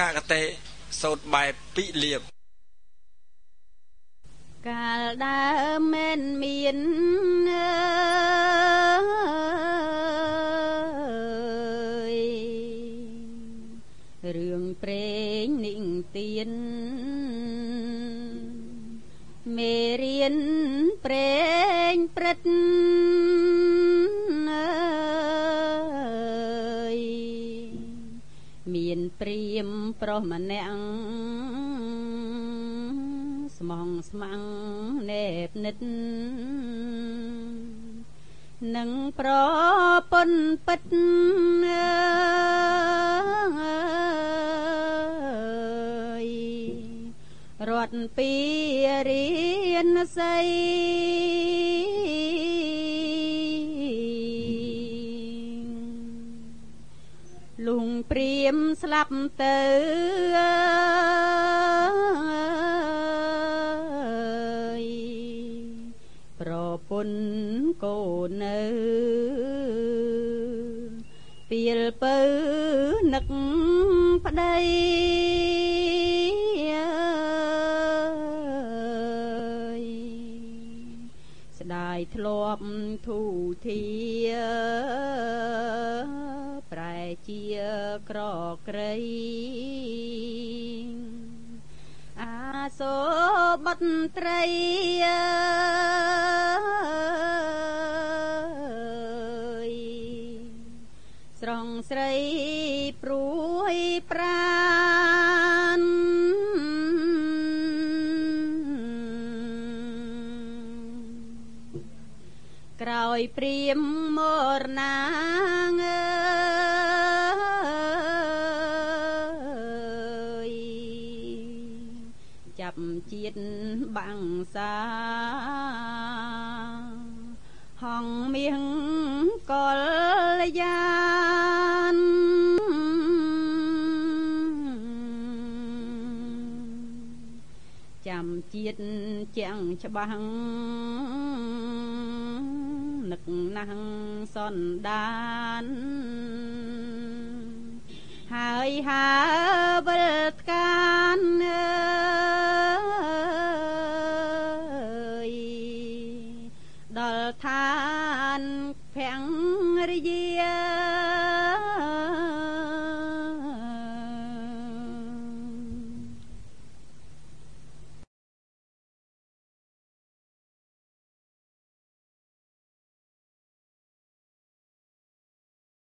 កាកតេសោតបែបពិលៀបកាលដើមមិនមានអើយរឿងព្រេងនិងទៀនមេរៀនព្រេងព្រឹត្ត មានព្រាមប្រុសម្នាក់ស្មងស្មាំងណែបនិតនឹងប្រពន្ធពិតរត់ពីរៀនស័យ លុងព្រាមស្លាប់ទៅប្រពន្ធកូននៅពីលពៅនឹកប្តីស្ដាយធ្លាប់ធូធាប្រែ ជាក្រក្រៃអាសូបត្រី ស្រងស្រីព្រួយប្រានក្រោយព្រាមមរណាងើ ចាប់ជាតិបាំងសាហងមៀងកលយានចាំជាតិជាងច្បាស់នឹកណាស់សន្តានហើយហើវិលថ្កា ដល់ឋានភ័ងរយា